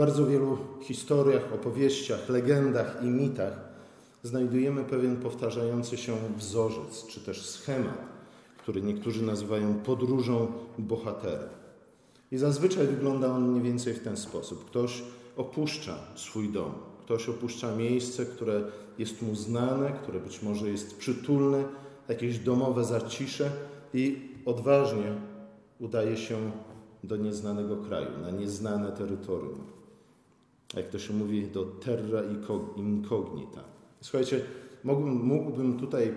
bardzo wielu historiach, opowieściach, legendach i mitach znajdujemy pewien powtarzający się wzorzec, czy też schemat, który niektórzy nazywają podróżą bohatera. I zazwyczaj wygląda on mniej więcej w ten sposób. Ktoś opuszcza swój dom, ktoś opuszcza miejsce, które jest mu znane, które być może jest przytulne, jakieś domowe zacisze i odważnie udaje się do nieznanego kraju, na nieznane terytorium. Jak to się mówi, do terra incognita. Słuchajcie, mógłbym, mógłbym tutaj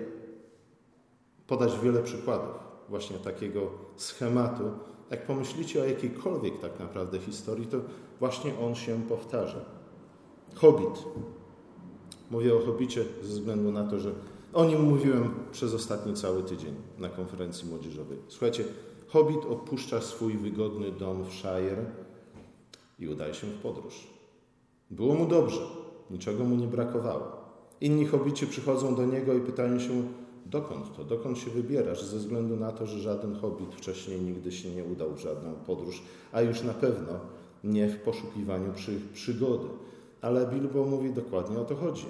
podać wiele przykładów właśnie takiego schematu. Jak pomyślicie o jakiejkolwiek tak naprawdę historii, to właśnie on się powtarza. Hobbit. Mówię o Hobbicie ze względu na to, że o nim mówiłem przez ostatni cały tydzień na konferencji młodzieżowej. Słuchajcie, Hobbit opuszcza swój wygodny dom w Shire i udaje się w podróż. Było mu dobrze, niczego mu nie brakowało. Inni hobbici przychodzą do niego i pytają się, dokąd to, dokąd się wybierasz, ze względu na to, że żaden hobbit wcześniej nigdy się nie udał w żadną podróż, a już na pewno nie w poszukiwaniu przy, przygody. Ale Bilbo mówi dokładnie o to chodzi.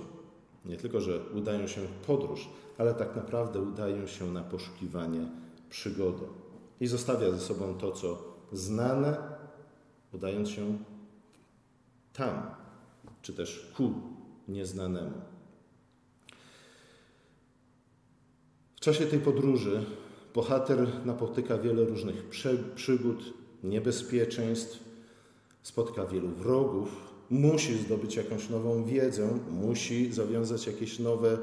Nie tylko, że udają się w podróż, ale tak naprawdę udają się na poszukiwanie przygody. I zostawia ze sobą to, co znane, udając się tam, czy też ku nieznanemu. W czasie tej podróży bohater napotyka wiele różnych przygód, niebezpieczeństw, spotka wielu wrogów, musi zdobyć jakąś nową wiedzę, musi zawiązać jakieś nowe,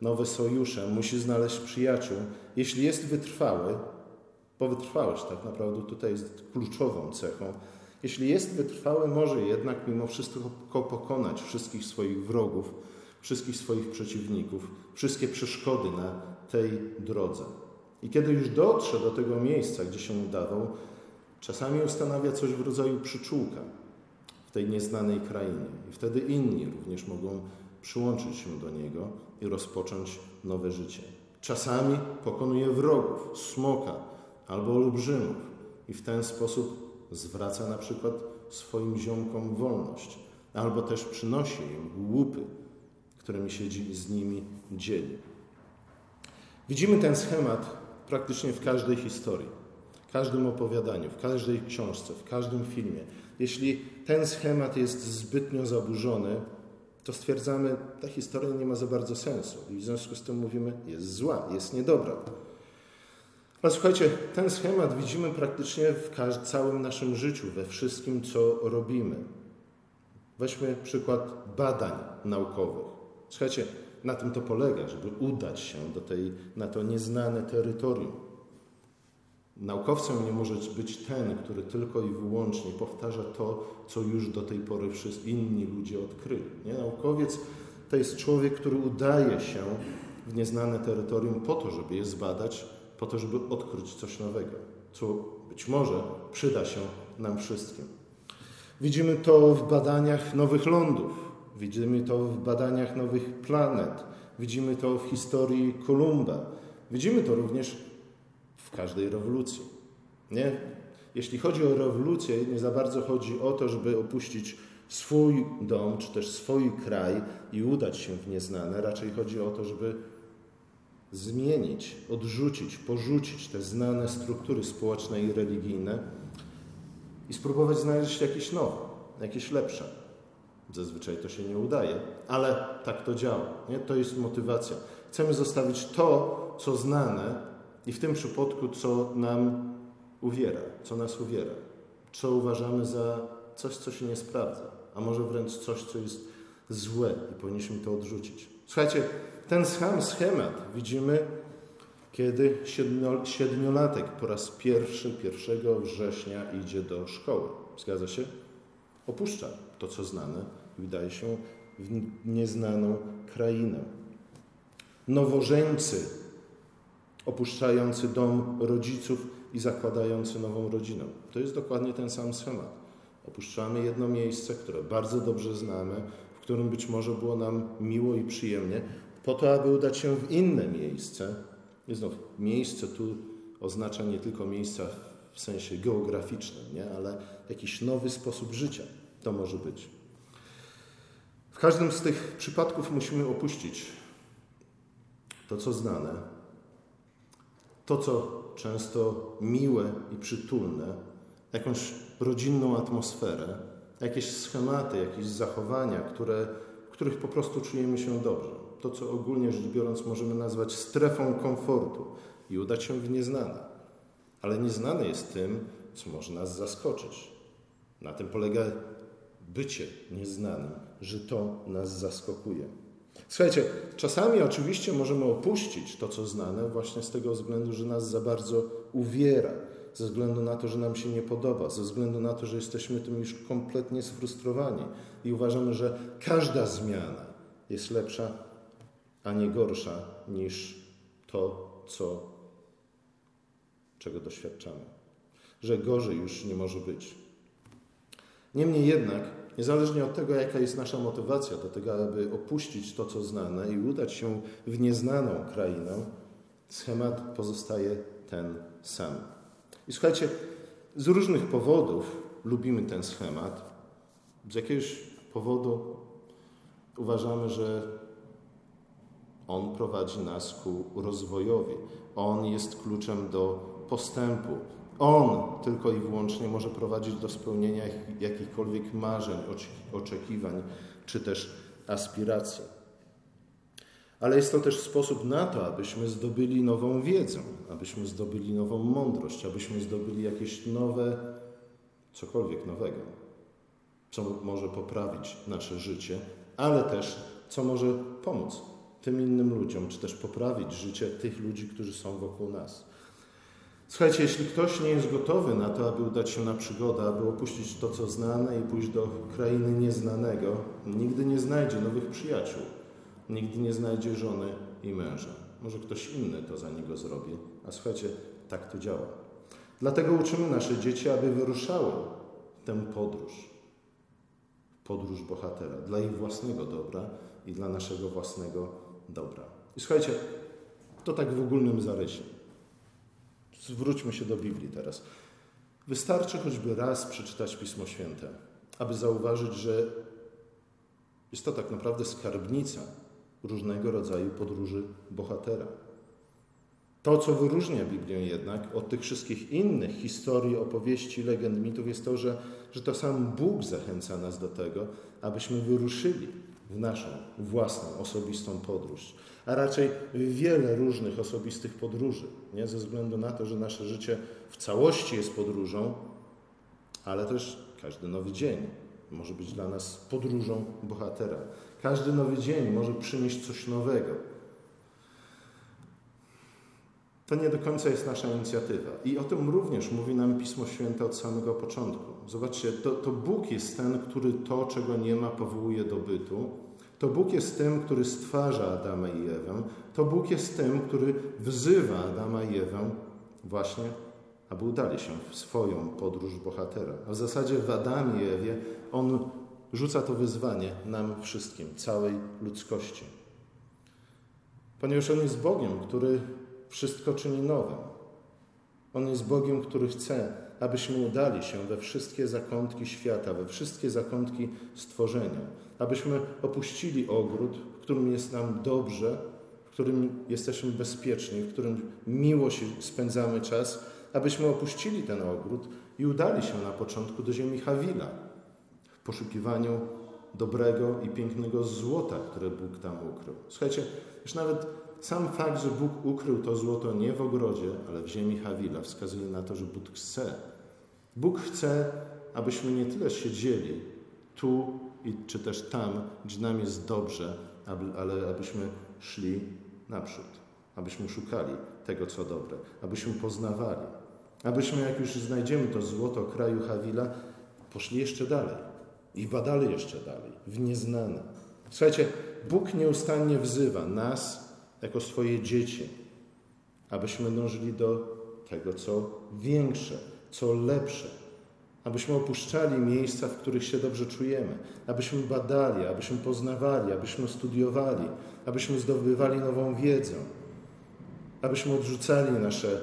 nowe sojusze, musi znaleźć przyjaciół. Jeśli jest wytrwały, bo wytrwałość tak naprawdę tutaj jest kluczową cechą, jeśli jest wytrwały, może jednak mimo wszystko pokonać wszystkich swoich wrogów, wszystkich swoich przeciwników, wszystkie przeszkody na tej drodze. I kiedy już dotrze do tego miejsca, gdzie się udawał, czasami ustanawia coś w rodzaju przyczółka w tej nieznanej krainie. I wtedy inni również mogą przyłączyć się do niego i rozpocząć nowe życie. Czasami pokonuje wrogów, smoka albo olbrzymów i w ten sposób zwraca na przykład swoim ziomkom wolność, albo też przynosi im łupy, którymi się z nimi dzieli. Widzimy ten schemat praktycznie w każdej historii, w każdym opowiadaniu, w każdej książce, w każdym filmie. Jeśli ten schemat jest zbytnio zaburzony, to stwierdzamy, ta historia nie ma za bardzo sensu i w związku z tym mówimy, jest zła, jest niedobra. Ale słuchajcie, ten schemat widzimy praktycznie w całym naszym życiu, we wszystkim, co robimy. Weźmy przykład badań naukowych. Słuchajcie, na tym to polega, żeby udać się do tej, na to nieznane terytorium. Naukowcem nie może być ten, który tylko i wyłącznie powtarza to, co już do tej pory wszyscy inni ludzie odkryli. Nie? Naukowiec to jest człowiek, który udaje się w nieznane terytorium po to, żeby je zbadać, po to, żeby odkryć coś nowego, co być może przyda się nam wszystkim. Widzimy to w badaniach nowych lądów, Widzimy to w badaniach nowych planet, widzimy to w historii Kolumba, widzimy to również w każdej rewolucji. Nie? Jeśli chodzi o rewolucję, nie za bardzo chodzi o to, żeby opuścić swój dom czy też swój kraj i udać się w nieznane. Raczej chodzi o to, żeby zmienić, odrzucić, porzucić te znane struktury społeczne i religijne i spróbować znaleźć jakieś nowe, jakieś lepsze. Zazwyczaj to się nie udaje, ale tak to działa. Nie? To jest motywacja. Chcemy zostawić to, co znane i w tym przypadku, co nam uwiera, co nas uwiera, co uważamy za coś, co się nie sprawdza, a może wręcz coś, co jest złe i powinniśmy to odrzucić. Słuchajcie, ten sam schemat widzimy, kiedy siedmiolatek po raz pierwszy, 1 września idzie do szkoły. Zgadza się? Opuszcza to, co znane, wydaje się w nieznaną krainę. Nowożeńcy opuszczający dom rodziców i zakładający nową rodzinę. To jest dokładnie ten sam schemat. Opuszczamy jedno miejsce, które bardzo dobrze znamy, w którym być może było nam miło i przyjemnie, po to, aby udać się w inne miejsce. I znów, miejsce tu oznacza nie tylko miejsca w sensie geograficznym, nie? ale jakiś nowy sposób życia to może być. W każdym z tych przypadków musimy opuścić to, co znane, to, co często miłe i przytulne, jakąś rodzinną atmosferę, jakieś schematy, jakieś zachowania, które, w których po prostu czujemy się dobrze. To, co ogólnie rzecz biorąc możemy nazwać strefą komfortu i udać się w nieznane. Ale nieznane jest tym, co może nas zaskoczyć. Na tym polega bycie nieznanym, że to nas zaskakuje. Słuchajcie, czasami oczywiście możemy opuścić to, co znane, właśnie z tego względu, że nas za bardzo uwiera, ze względu na to, że nam się nie podoba, ze względu na to, że jesteśmy tym już kompletnie sfrustrowani i uważamy, że każda zmiana jest lepsza, a nie gorsza niż to, co, czego doświadczamy. Że gorzej już nie może być. Niemniej jednak, niezależnie od tego, jaka jest nasza motywacja do tego, aby opuścić to, co znane i udać się w nieznaną krainę, schemat pozostaje ten sam. I słuchajcie, z różnych powodów lubimy ten schemat. Z jakiegoś powodu uważamy, że on prowadzi nas ku rozwojowi. On jest kluczem do postępu. On tylko i wyłącznie może prowadzić do spełnienia jakichkolwiek marzeń, oczekiwań czy też aspiracji. Ale jest to też sposób na to, abyśmy zdobyli nową wiedzę, abyśmy zdobyli nową mądrość, abyśmy zdobyli jakieś nowe, cokolwiek nowego, co może poprawić nasze życie, ale też co może pomóc tym innym ludziom, czy też poprawić życie tych ludzi, którzy są wokół nas. Słuchajcie, jeśli ktoś nie jest gotowy na to, aby udać się na przygodę, aby opuścić to, co znane i pójść do krainy nieznanego, nigdy nie znajdzie nowych przyjaciół, nigdy nie znajdzie żony i męża. Może ktoś inny to za niego zrobi, a słuchajcie, tak to działa. Dlatego uczymy nasze dzieci, aby wyruszały tę podróż, podróż bohatera, dla ich własnego dobra i dla naszego własnego dobra. I słuchajcie, to tak w ogólnym zarysie. Zwróćmy się do Biblii teraz. Wystarczy choćby raz przeczytać Pismo Święte, aby zauważyć, że jest to tak naprawdę skarbnica różnego rodzaju podróży bohatera. To, co wyróżnia Biblię jednak od tych wszystkich innych historii, opowieści, legend, mitów, jest to, że, że to sam Bóg zachęca nas do tego, abyśmy wyruszyli w naszą własną, osobistą podróż a raczej wiele różnych osobistych podróży, nie? ze względu na to, że nasze życie w całości jest podróżą, ale też każdy nowy dzień może być dla nas podróżą bohatera. Każdy nowy dzień może przynieść coś nowego. To nie do końca jest nasza inicjatywa. I o tym również mówi nam Pismo Święte od samego początku. Zobaczcie, to, to Bóg jest ten, który to, czego nie ma, powołuje do bytu to Bóg jest tym, który stwarza Adama i Ewę. To Bóg jest tym, który wzywa Adama i Ewę właśnie, aby udali się w swoją podróż bohatera. A w zasadzie w Adamie i Ewie On rzuca to wyzwanie nam wszystkim, całej ludzkości. Ponieważ On jest Bogiem, który wszystko czyni nowym. On jest Bogiem, który chce, abyśmy udali się we wszystkie zakątki świata, we wszystkie zakątki stworzenia abyśmy opuścili ogród, w którym jest nam dobrze, w którym jesteśmy bezpieczni, w którym miło się spędzamy czas, abyśmy opuścili ten ogród i udali się na początku do ziemi Hawila w poszukiwaniu dobrego i pięknego złota, które Bóg tam ukrył. Słuchajcie, już nawet sam fakt, że Bóg ukrył to złoto nie w ogrodzie, ale w ziemi Hawila, wskazuje na to, że Bóg chce. Bóg chce, abyśmy nie tyle siedzieli tu i czy też tam, gdzie nam jest dobrze, ale abyśmy szli naprzód, abyśmy szukali tego, co dobre, abyśmy poznawali, abyśmy, jak już znajdziemy to złoto kraju Hawila, poszli jeszcze dalej i badali jeszcze dalej, w nieznane. Słuchajcie, Bóg nieustannie wzywa nas jako swoje dzieci, abyśmy dążyli do tego, co większe, co lepsze, abyśmy opuszczali miejsca, w których się dobrze czujemy, abyśmy badali, abyśmy poznawali, abyśmy studiowali, abyśmy zdobywali nową wiedzę, abyśmy odrzucali nasze,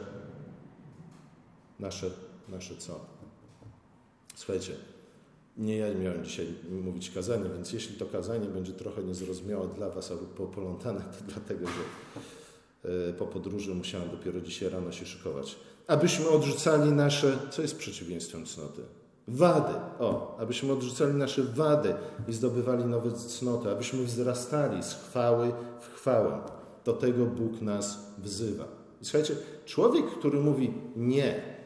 nasze, nasze co? Słuchajcie, Nie ja miałem dzisiaj mówić kazanie, więc jeśli to kazanie będzie trochę niezrozumiałe dla Was albo popolątane, to dlatego, że e, po podróży musiałem dopiero dzisiaj rano się szykować. Abyśmy odrzucali nasze, co jest przeciwieństwem cnoty? Wady. O, abyśmy odrzucali nasze wady i zdobywali nowe cnoty, abyśmy wzrastali z chwały w chwałę. Do tego Bóg nas wzywa. I słuchajcie, człowiek, który mówi nie,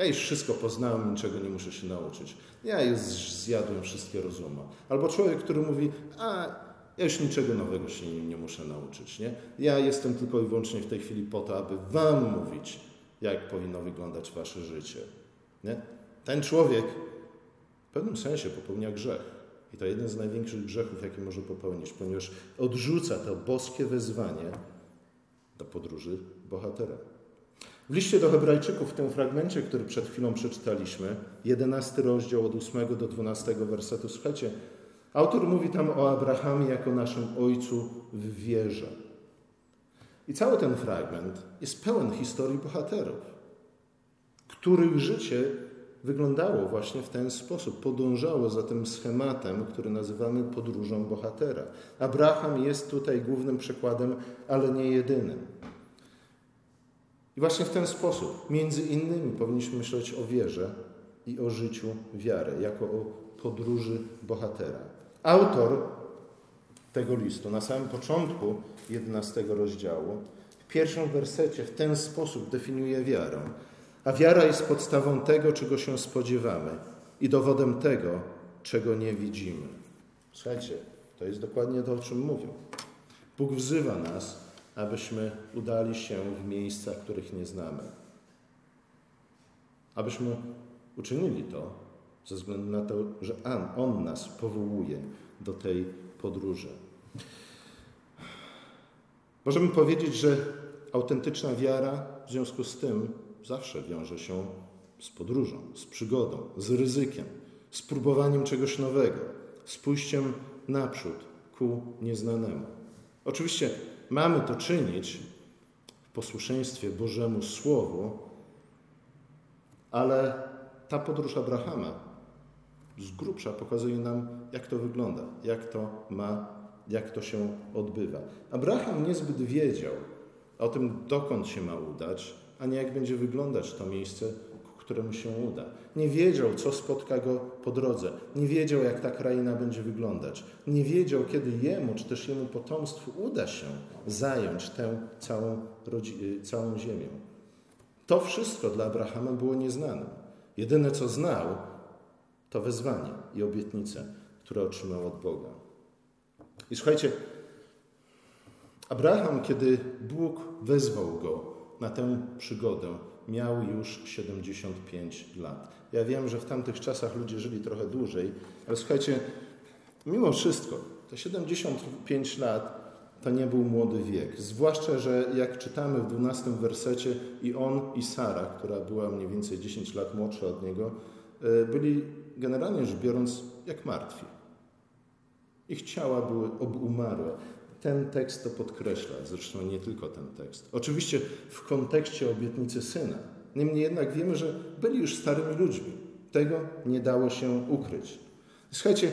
ja już wszystko poznałem, niczego nie muszę się nauczyć. Ja już zjadłem wszystkie rozumy. Albo człowiek, który mówi, a ja już niczego nowego się nie, nie muszę nauczyć. Nie? Ja jestem tylko i wyłącznie w tej chwili po to, aby wam mówić, jak powinno wyglądać wasze życie. Nie? Ten człowiek w pewnym sensie popełnia grzech. I to jeden z największych grzechów, jaki może popełnić, ponieważ odrzuca to boskie wezwanie do podróży bohatera. W liście do Hebrajczyków, w tym fragmencie, który przed chwilą przeczytaliśmy, 11 rozdział od 8 do 12 wersetu, słuchajcie, autor mówi tam o Abrahamie jako naszym ojcu w wierze. I cały ten fragment jest pełen historii bohaterów, których życie wyglądało właśnie w ten sposób, podążało za tym schematem, który nazywamy podróżą bohatera. Abraham jest tutaj głównym przykładem, ale nie jedynym. Właśnie w ten sposób, między innymi, powinniśmy myśleć o wierze i o życiu wiary, jako o podróży bohatera. Autor tego listu na samym początku 11 rozdziału, w pierwszym wersecie w ten sposób definiuje wiarę. A wiara jest podstawą tego, czego się spodziewamy i dowodem tego, czego nie widzimy. Słuchajcie, to jest dokładnie to, o czym mówią. Bóg wzywa nas, abyśmy udali się w miejsca, których nie znamy. Abyśmy uczynili to ze względu na to, że On nas powołuje do tej podróży. Możemy powiedzieć, że autentyczna wiara w związku z tym zawsze wiąże się z podróżą, z przygodą, z ryzykiem, z próbowaniem czegoś nowego, z pójściem naprzód ku nieznanemu. Oczywiście mamy to czynić w posłuszeństwie Bożemu Słowu, ale ta podróż Abrahama z grubsza pokazuje nam, jak to wygląda, jak to ma, jak to się odbywa. Abraham niezbyt wiedział o tym, dokąd się ma udać, a nie jak będzie wyglądać to miejsce, któremu się uda. Nie wiedział, co spotka go po drodze. Nie wiedział, jak ta kraina będzie wyglądać. Nie wiedział, kiedy jemu, czy też jemu potomstwu uda się zająć tę całą, y, całą ziemię. To wszystko dla Abrahama było nieznane. Jedyne, co znał, to wezwanie i obietnice, które otrzymał od Boga. I słuchajcie, Abraham, kiedy Bóg wezwał go na tę przygodę miał już 75 lat. Ja wiem, że w tamtych czasach ludzie żyli trochę dłużej, ale słuchajcie, mimo wszystko, te 75 lat to nie był młody wiek. Zwłaszcza, że jak czytamy w 12 wersecie, i on, i Sara, która była mniej więcej 10 lat młodsza od niego, e, byli generalnie rzecz biorąc jak martwi. Ich ciała były obumarłe. Ten tekst to podkreśla, zresztą nie tylko ten tekst. Oczywiście w kontekście obietnicy syna. Niemniej jednak wiemy, że byli już starymi ludźmi. Tego nie dało się ukryć. Słuchajcie,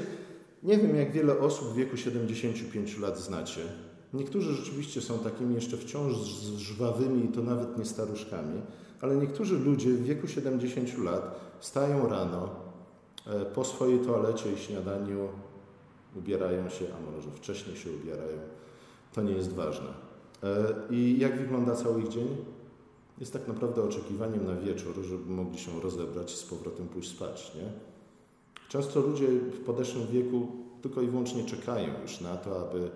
nie wiem jak wiele osób w wieku 75 lat znacie. Niektórzy rzeczywiście są takimi jeszcze wciąż żwawymi i to nawet nie staruszkami, ale niektórzy ludzie w wieku 70 lat stają rano e, po swojej toalecie i śniadaniu ubierają się, a może wcześniej się ubierają, to nie jest ważne. E, I jak wygląda cały ich dzień? Jest tak naprawdę oczekiwaniem na wieczór, żeby mogli się rozebrać i z powrotem pójść spać. Nie? Często ludzie w podeszłym wieku tylko i wyłącznie czekają już na to, aby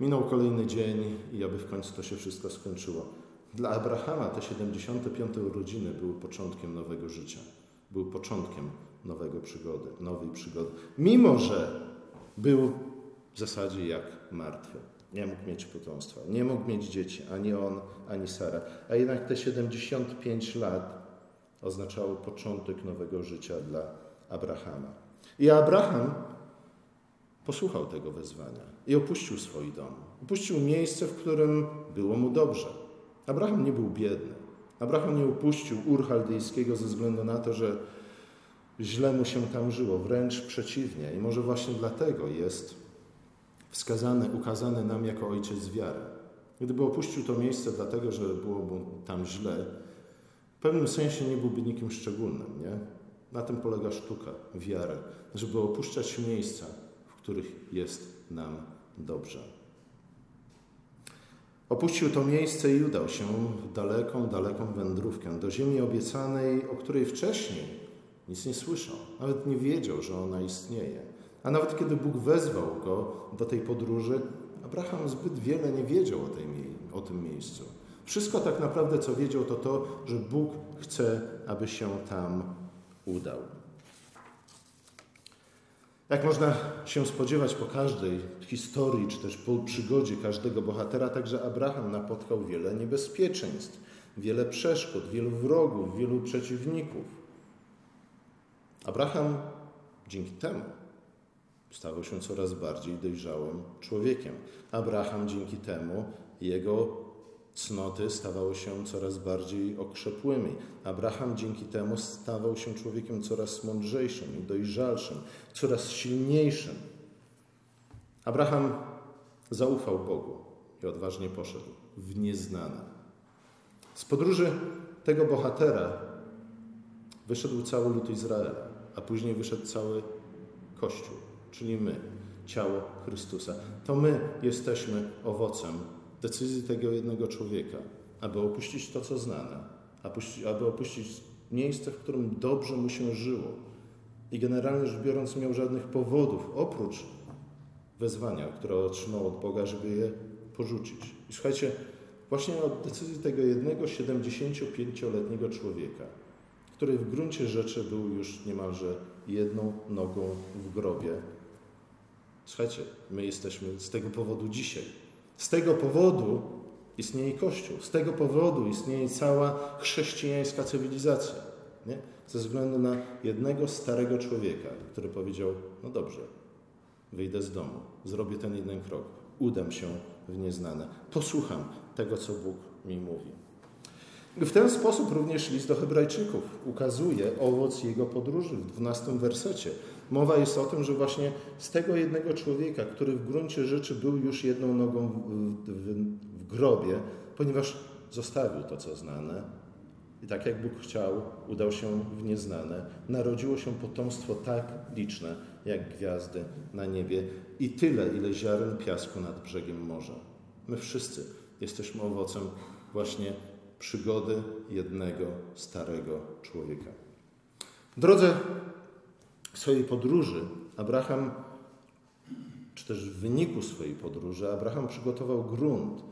minął kolejny dzień i aby w końcu to się wszystko skończyło. Dla Abrahama te 75 urodziny były początkiem nowego życia. Był początkiem nowego przygody, nowej przygody. Mimo, że był w zasadzie jak martwy. Nie mógł mieć potomstwa, nie mógł mieć dzieci, ani on, ani Sara. A jednak te 75 lat oznaczało początek nowego życia dla Abrahama. I Abraham posłuchał tego wezwania i opuścił swój dom. Opuścił miejsce, w którym było mu dobrze. Abraham nie był biedny. Abraham nie opuścił Ur ze względu na to, że źle mu się tam żyło, wręcz przeciwnie. I może właśnie dlatego jest wskazany, ukazany nam jako ojciec wiary. Gdyby opuścił to miejsce dlatego, że było mu tam źle, w pewnym sensie nie byłby nikim szczególnym. Nie? Na tym polega sztuka wiary, żeby opuszczać miejsca, w których jest nam dobrze. Opuścił to miejsce i udał się w daleką, daleką wędrówkę do ziemi obiecanej, o której wcześniej nic nie słyszał, nawet nie wiedział, że ona istnieje. A nawet kiedy Bóg wezwał go do tej podróży, Abraham zbyt wiele nie wiedział o, tej, o tym miejscu. Wszystko tak naprawdę, co wiedział, to to, że Bóg chce, aby się tam udał. Jak można się spodziewać po każdej historii, czy też po przygodzie każdego bohatera, także Abraham napotkał wiele niebezpieczeństw, wiele przeszkód, wielu wrogów, wielu przeciwników. Abraham dzięki temu stawał się coraz bardziej dojrzałym człowiekiem. Abraham dzięki temu jego cnoty stawały się coraz bardziej okrzepłymi. Abraham dzięki temu stawał się człowiekiem coraz mądrzejszym i dojrzalszym, coraz silniejszym. Abraham zaufał Bogu i odważnie poszedł w nieznane. Z podróży tego bohatera wyszedł cały lud Izraela, a później wyszedł cały Kościół, czyli my, ciało Chrystusa. To my jesteśmy owocem decyzji tego jednego człowieka, aby opuścić to, co znane, aby opuścić miejsce, w którym dobrze mu się żyło. I generalnie rzecz biorąc, miał żadnych powodów, oprócz wezwania, które otrzymał od Boga, żeby je porzucić. I słuchajcie, właśnie od decyzji tego jednego 75-letniego człowieka, który w gruncie rzeczy był już niemalże jedną nogą w grobie. Słuchajcie, my jesteśmy z tego powodu dzisiaj z tego powodu istnieje Kościół, z tego powodu istnieje cała chrześcijańska cywilizacja. Nie? Ze względu na jednego starego człowieka, który powiedział: No dobrze, wyjdę z domu, zrobię ten jeden krok, udam się w nieznane, posłucham tego, co Bóg mi mówi. W ten sposób również list do Hebrajczyków ukazuje owoc jego podróży w 12 wersecie. Mowa jest o tym, że właśnie z tego jednego człowieka, który w gruncie rzeczy był już jedną nogą w, w, w grobie, ponieważ zostawił to, co znane, i tak jak Bóg chciał, udał się w nieznane, narodziło się potomstwo tak liczne, jak gwiazdy na niebie i tyle, ile ziaren piasku nad brzegiem morza. My wszyscy jesteśmy owocem właśnie przygody jednego starego człowieka. W drodze swojej podróży Abraham, czy też w wyniku swojej podróży, Abraham przygotował grunt,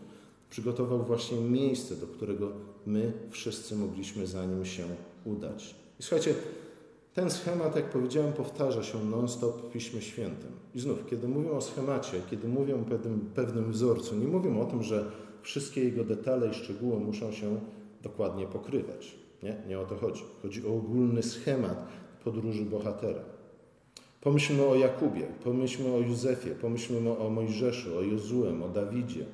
przygotował właśnie miejsce, do którego my wszyscy mogliśmy za nim się udać. I słuchajcie, ten schemat, jak powiedziałem, powtarza się non-stop w Piśmie Świętym. I znów, kiedy mówią o schemacie, kiedy mówią o pewnym, pewnym wzorcu, nie mówią o tym, że wszystkie jego detale i szczegóły muszą się dokładnie pokrywać. Nie, nie o to chodzi. Chodzi o ogólny schemat podróży bohatera. Pomyślmy o Jakubie, pomyślmy o Józefie, pomyślmy o Mojżeszu, o Jozuem, o Dawidzie.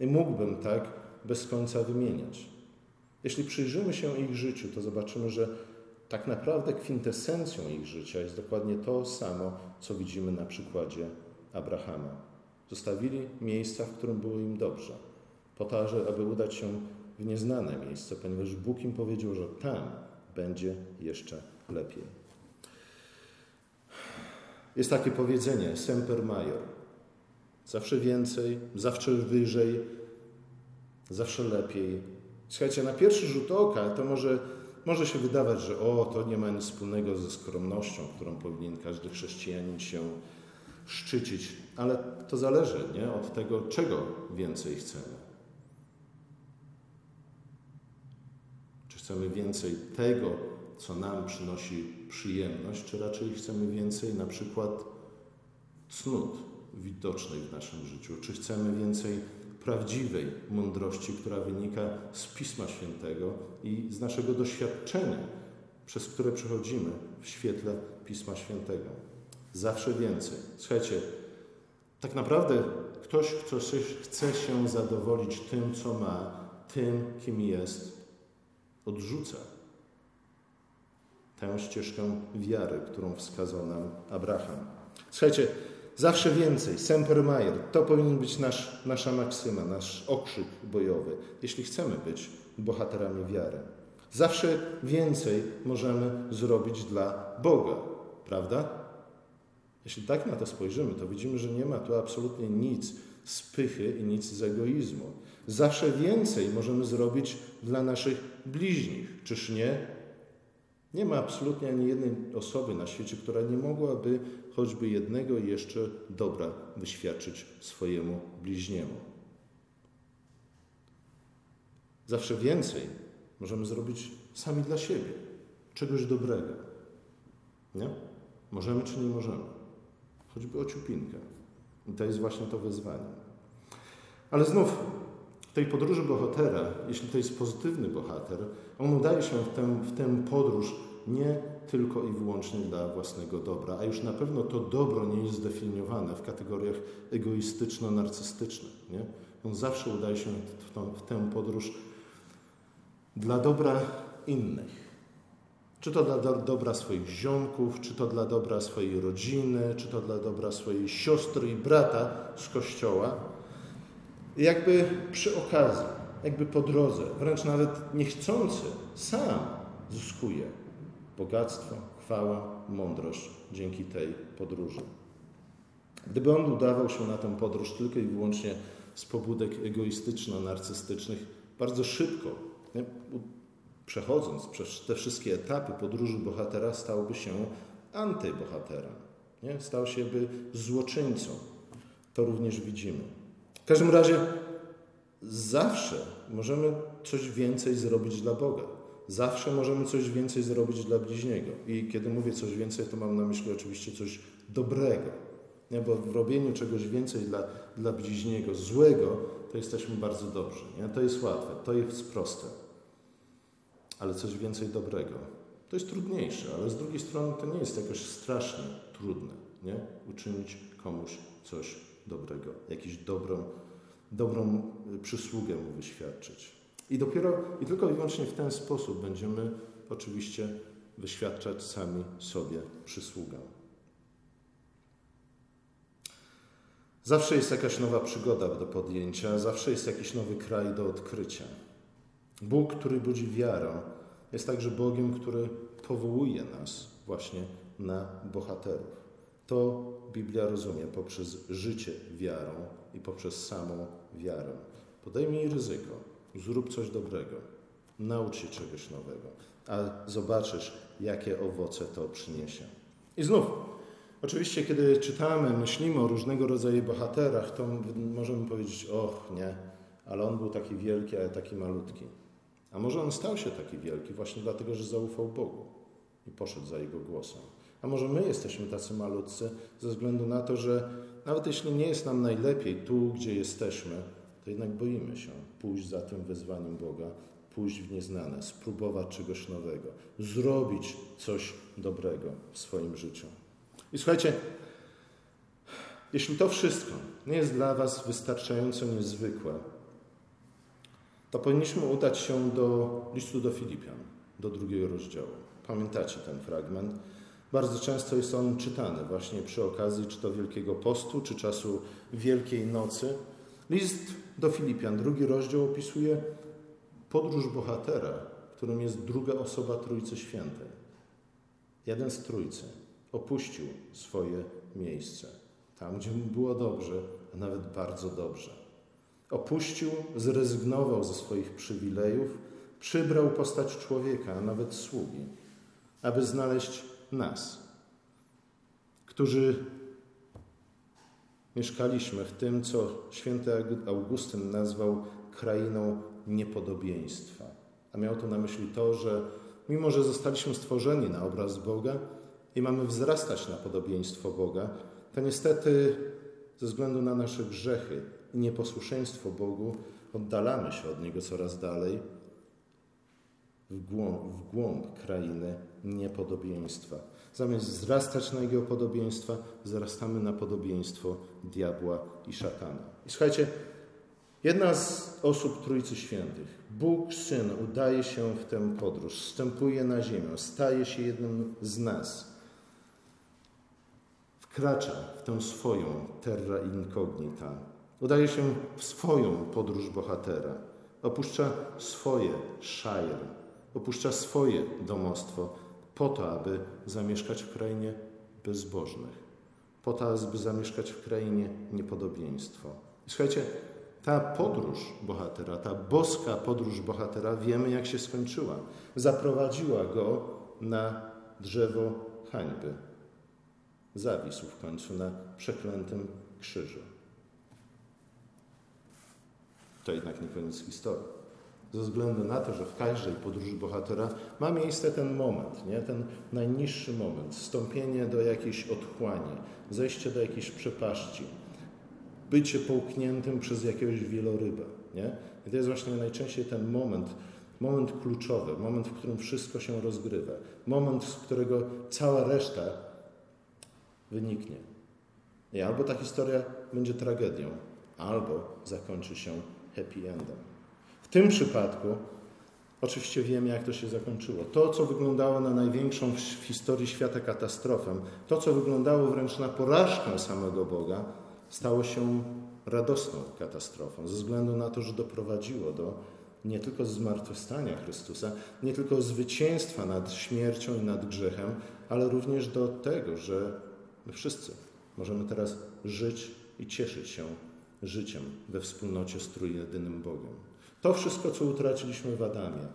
I mógłbym tak bez końca wymieniać. Jeśli przyjrzymy się ich życiu, to zobaczymy, że tak naprawdę kwintesencją ich życia jest dokładnie to samo, co widzimy na przykładzie Abrahama. Zostawili miejsca, w którym było im dobrze, po to, aby udać się w nieznane miejsce, ponieważ Bóg im powiedział, że tam będzie jeszcze lepiej. Jest takie powiedzenie semper major. Zawsze więcej, zawsze wyżej, zawsze lepiej. Słuchajcie, na pierwszy rzut oka to może, może się wydawać, że o, to nie ma nic wspólnego ze skromnością, którą powinien każdy chrześcijanin się szczycić, ale to zależy nie? od tego, czego więcej chcemy. Chcemy więcej tego, co nam przynosi przyjemność, czy raczej chcemy więcej na przykład cnót widocznych w naszym życiu? Czy chcemy więcej prawdziwej mądrości, która wynika z Pisma Świętego i z naszego doświadczenia, przez które przechodzimy w świetle Pisma Świętego? Zawsze więcej. Słuchajcie, tak naprawdę ktoś, kto chce się zadowolić tym, co ma, tym, kim jest, odrzuca tę ścieżkę wiary, którą wskazał nam Abraham. Słuchajcie, zawsze więcej, semper majer, to powinien być nasz, nasza maksyma, nasz okrzyk bojowy, jeśli chcemy być bohaterami wiary. Zawsze więcej możemy zrobić dla Boga, prawda? Jeśli tak na to spojrzymy, to widzimy, że nie ma tu absolutnie nic z pychy i nic z egoizmu. Zawsze więcej możemy zrobić dla naszych bliźnich, czyż nie? Nie ma absolutnie ani jednej osoby na świecie, która nie mogłaby choćby jednego jeszcze dobra wyświadczyć swojemu bliźniemu. Zawsze więcej możemy zrobić sami dla siebie, czegoś dobrego. Nie? Możemy czy nie możemy? Choćby o ciupinkę. I to jest właśnie to wyzwanie. Ale znów w tej podróży bohatera, jeśli to jest pozytywny bohater, on udaje się w tę, w tę podróż nie tylko i wyłącznie dla własnego dobra, a już na pewno to dobro nie jest zdefiniowane w kategoriach egoistyczno-narcystycznych. Nie? On zawsze udaje się w, tą, w tę podróż dla dobra innych. Czy to dla dobra swoich ziomków, czy to dla dobra swojej rodziny, czy to dla dobra swojej siostry i brata z kościoła. Jakby przy okazji, jakby po drodze, wręcz nawet niechcący, sam zyskuje bogactwo, chwała, mądrość dzięki tej podróży. Gdyby on udawał się na tę podróż tylko i wyłącznie z pobudek egoistyczno-narcystycznych, bardzo szybko, nie, przechodząc przez te wszystkie etapy podróży bohatera, stałby się antybohaterem. Nie? Stał się by złoczyńcą. To również widzimy. W każdym razie zawsze możemy coś więcej zrobić dla Boga. Zawsze możemy coś więcej zrobić dla bliźniego. I kiedy mówię coś więcej, to mam na myśli oczywiście coś dobrego. Nie? Bo w robieniu czegoś więcej dla, dla bliźniego, złego, to jesteśmy bardzo dobrzy. Nie? To jest łatwe, to jest proste. Ale coś więcej dobrego. To jest trudniejsze, ale z drugiej strony to nie jest jakoś strasznie trudne. Nie? Uczynić komuś coś dobrego, jakąś dobrą, dobrą przysługę mu wyświadczyć. I dopiero, i tylko i wyłącznie w ten sposób będziemy oczywiście wyświadczać sami sobie przysługę. Zawsze jest jakaś nowa przygoda do podjęcia, zawsze jest jakiś nowy kraj do odkrycia. Bóg, który budzi wiarę, jest także Bogiem, który powołuje nas właśnie na bohaterów. To Biblia rozumie poprzez życie wiarą i poprzez samą wiarę. Podejmij ryzyko Zrób coś dobrego. Naucz się czegoś nowego, a zobaczysz, jakie owoce to przyniesie. I znów, oczywiście, kiedy czytamy, myślimy o różnego rodzaju bohaterach, to możemy powiedzieć: Och, nie, ale on był taki wielki, ale taki malutki. A może on stał się taki wielki właśnie dlatego, że zaufał Bogu i poszedł za Jego głosem. A może my jesteśmy tacy malutcy ze względu na to, że nawet jeśli nie jest nam najlepiej tu, gdzie jesteśmy, to jednak boimy się pójść za tym wezwaniem Boga, pójść w nieznane, spróbować czegoś nowego, zrobić coś dobrego w swoim życiu. I słuchajcie, jeśli to wszystko nie jest dla Was wystarczająco niezwykłe, to powinniśmy udać się do listu do Filipian, do drugiego rozdziału. Pamiętacie ten fragment? Bardzo często jest on czytany właśnie przy okazji czy to Wielkiego Postu, czy czasu Wielkiej Nocy. List do Filipian, drugi rozdział opisuje podróż bohatera, którym jest druga osoba Trójcy Świętej. Jeden z Trójcy opuścił swoje miejsce, tam gdzie mu było dobrze, a nawet bardzo dobrze. Opuścił, zrezygnował ze swoich przywilejów, przybrał postać człowieka, a nawet sługi, aby znaleźć nas, którzy Mieszkaliśmy w tym, co święty Augustyn nazwał krainą niepodobieństwa. A miał to na myśli to, że mimo, że zostaliśmy stworzeni na obraz Boga i mamy wzrastać na podobieństwo Boga, to niestety ze względu na nasze grzechy i nieposłuszeństwo Bogu oddalamy się od Niego coraz dalej w głąb, w głąb krainy niepodobieństwa. Zamiast wzrastać na Jego podobieństwa, wzrastamy na podobieństwo diabła i szatana. I słuchajcie, Jedna z osób Trójcy Świętych, Bóg Syn, udaje się w tę podróż, wstępuje na ziemię, staje się jednym z nas. Wkracza w tę swoją terra incognita. Udaje się w swoją podróż bohatera. Opuszcza swoje shire, opuszcza swoje domostwo po to, aby zamieszkać w krainie bezbożnych, po to, aby zamieszkać w krainie niepodobieństwo. I słuchajcie, ta podróż bohatera, ta boska podróż bohatera, wiemy jak się skończyła. Zaprowadziła go na drzewo hańby. Zawisł w końcu na przeklętym krzyżu. To jednak nie koniec historii. Ze względu na to, że w każdej podróży bohatera ma miejsce ten moment, nie? ten najniższy moment, wstąpienie do jakiejś otchłani, zejście do jakiejś przepaści, bycie połkniętym przez jakiegoś wieloryba. Nie? I to jest właśnie najczęściej ten moment, moment kluczowy, moment, w którym wszystko się rozgrywa, moment, z którego cała reszta wyniknie. I albo ta historia będzie tragedią, albo zakończy się happy endem. W tym przypadku oczywiście wiemy, jak to się zakończyło. To, co wyglądało na największą w historii świata katastrofę, to, co wyglądało wręcz na porażkę samego Boga, stało się radosną katastrofą, ze względu na to, że doprowadziło do nie tylko zmartwychwstania Chrystusa, nie tylko zwycięstwa nad śmiercią i nad grzechem, ale również do tego, że my wszyscy możemy teraz żyć i cieszyć się życiem we wspólnocie z trójjedynym Bogiem. To wszystko, co utraciliśmy w Adamie,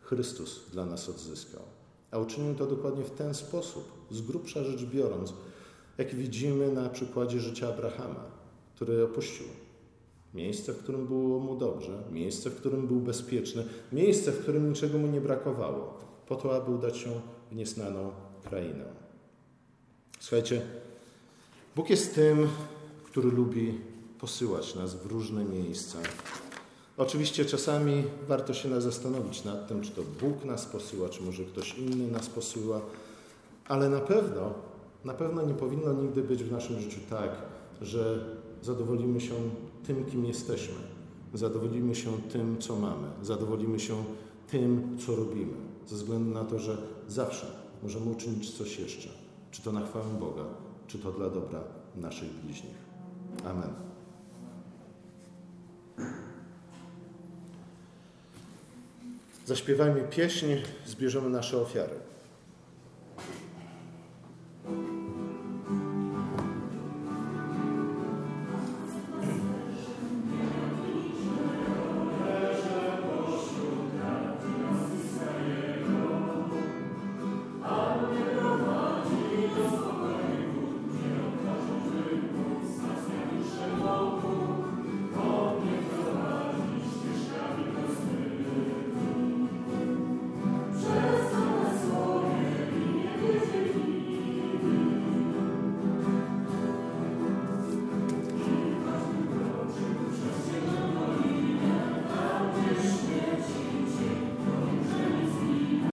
Chrystus dla nas odzyskał. A uczynił to dokładnie w ten sposób, z grubsza rzecz biorąc, jak widzimy na przykładzie życia Abrahama, który opuścił miejsce, w którym było mu dobrze, miejsce, w którym był bezpieczny, miejsce, w którym niczego mu nie brakowało, po to, aby udać się w nieznaną krainę. Słuchajcie, Bóg jest tym, który lubi posyłać nas w różne miejsca. Oczywiście czasami warto się zastanowić nad tym, czy to Bóg nas posyła, czy może ktoś inny nas posyła, ale na pewno, na pewno nie powinno nigdy być w naszym życiu tak, że zadowolimy się tym, kim jesteśmy, zadowolimy się tym, co mamy, zadowolimy się tym, co robimy, ze względu na to, że zawsze możemy uczynić coś jeszcze, czy to na chwałę Boga, czy to dla dobra naszych bliźnich. Amen. Zaśpiewajmy pieśń, zbierzemy nasze ofiary.